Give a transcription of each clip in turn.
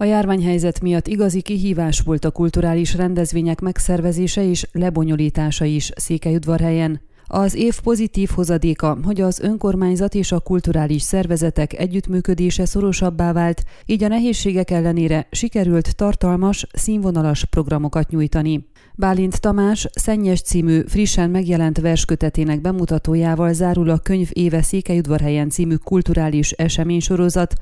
A járványhelyzet miatt igazi kihívás volt a kulturális rendezvények megszervezése és lebonyolítása is Székelyudvarhelyen. Az év pozitív hozadéka, hogy az önkormányzat és a kulturális szervezetek együttműködése szorosabbá vált, így a nehézségek ellenére sikerült tartalmas, színvonalas programokat nyújtani. Bálint Tamás Szennyes című frissen megjelent verskötetének bemutatójával zárul a könyv éve Székelyudvarhelyen című kulturális eseménysorozat,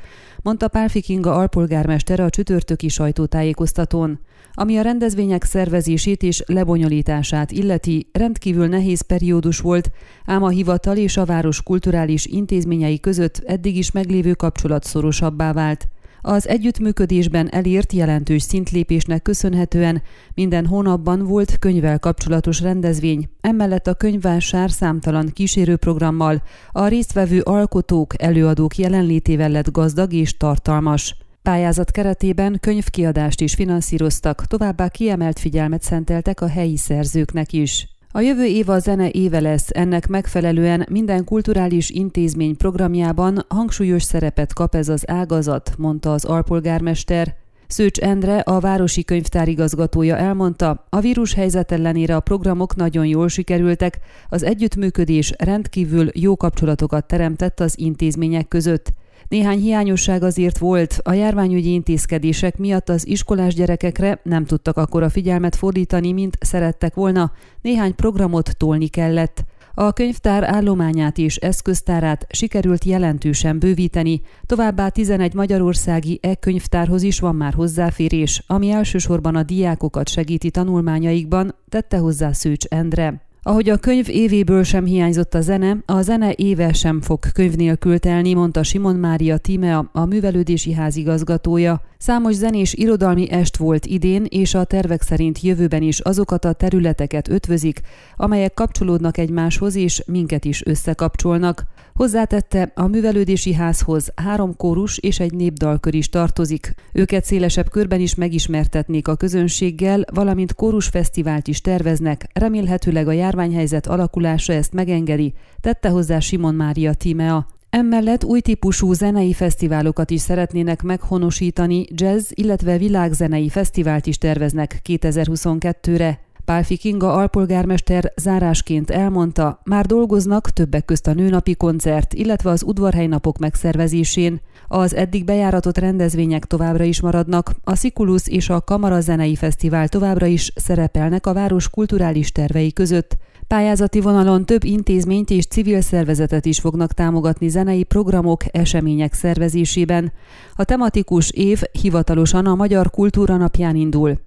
mondta Pálfi Kinga alpolgármester a csütörtöki sajtótájékoztatón. Ami a rendezvények szervezését és lebonyolítását illeti, rendkívül nehéz periódus volt, ám a hivatal és a város kulturális intézményei között eddig is meglévő kapcsolat szorosabbá vált. Az együttműködésben elért jelentős szintlépésnek köszönhetően minden hónapban volt könyvvel kapcsolatos rendezvény, emellett a könyvvásár számtalan kísérőprogrammal, a résztvevő alkotók, előadók jelenlétével lett gazdag és tartalmas. Pályázat keretében könyvkiadást is finanszíroztak, továbbá kiemelt figyelmet szenteltek a helyi szerzőknek is. A jövő év a zene éve lesz, ennek megfelelően minden kulturális intézmény programjában hangsúlyos szerepet kap ez az ágazat, mondta az alpolgármester. Szőcs Endre, a Városi Könyvtár igazgatója elmondta, a vírus helyzet ellenére a programok nagyon jól sikerültek, az együttműködés rendkívül jó kapcsolatokat teremtett az intézmények között. Néhány hiányosság azért volt, a járványügyi intézkedések miatt az iskolás gyerekekre nem tudtak akkora figyelmet fordítani, mint szerettek volna, néhány programot tolni kellett. A könyvtár állományát és eszköztárát sikerült jelentősen bővíteni, továbbá 11 magyarországi e-könyvtárhoz is van már hozzáférés, ami elsősorban a diákokat segíti tanulmányaikban, tette hozzá Szőcs Endre. Ahogy a könyv évéből sem hiányzott a zene, a zene éve sem fog könyv nélkül telni, mondta Simon Mária Tímea, a művelődési házigazgatója. Számos zenés irodalmi est volt idén, és a tervek szerint jövőben is azokat a területeket ötvözik, amelyek kapcsolódnak egymáshoz és minket is összekapcsolnak. Hozzátette, a művelődési házhoz három kórus és egy népdalkör is tartozik. Őket szélesebb körben is megismertetnék a közönséggel, valamint kórusfesztivált is terveznek, remélhetőleg a járványhelyzet alakulása ezt megengedi, tette hozzá Simon Mária Tímea. Emellett új típusú zenei fesztiválokat is szeretnének meghonosítani, jazz, illetve világzenei fesztivált is terveznek 2022-re. Pálfi Kinga alpolgármester zárásként elmondta, már dolgoznak többek közt a nőnapi koncert, illetve az udvarhelynapok megszervezésén. Az eddig bejáratott rendezvények továbbra is maradnak, a Szikulusz és a Kamara Zenei Fesztivál továbbra is szerepelnek a város kulturális tervei között. Pályázati vonalon több intézményt és civil szervezetet is fognak támogatni zenei programok, események szervezésében. A tematikus év hivatalosan a Magyar Kultúra napján indul,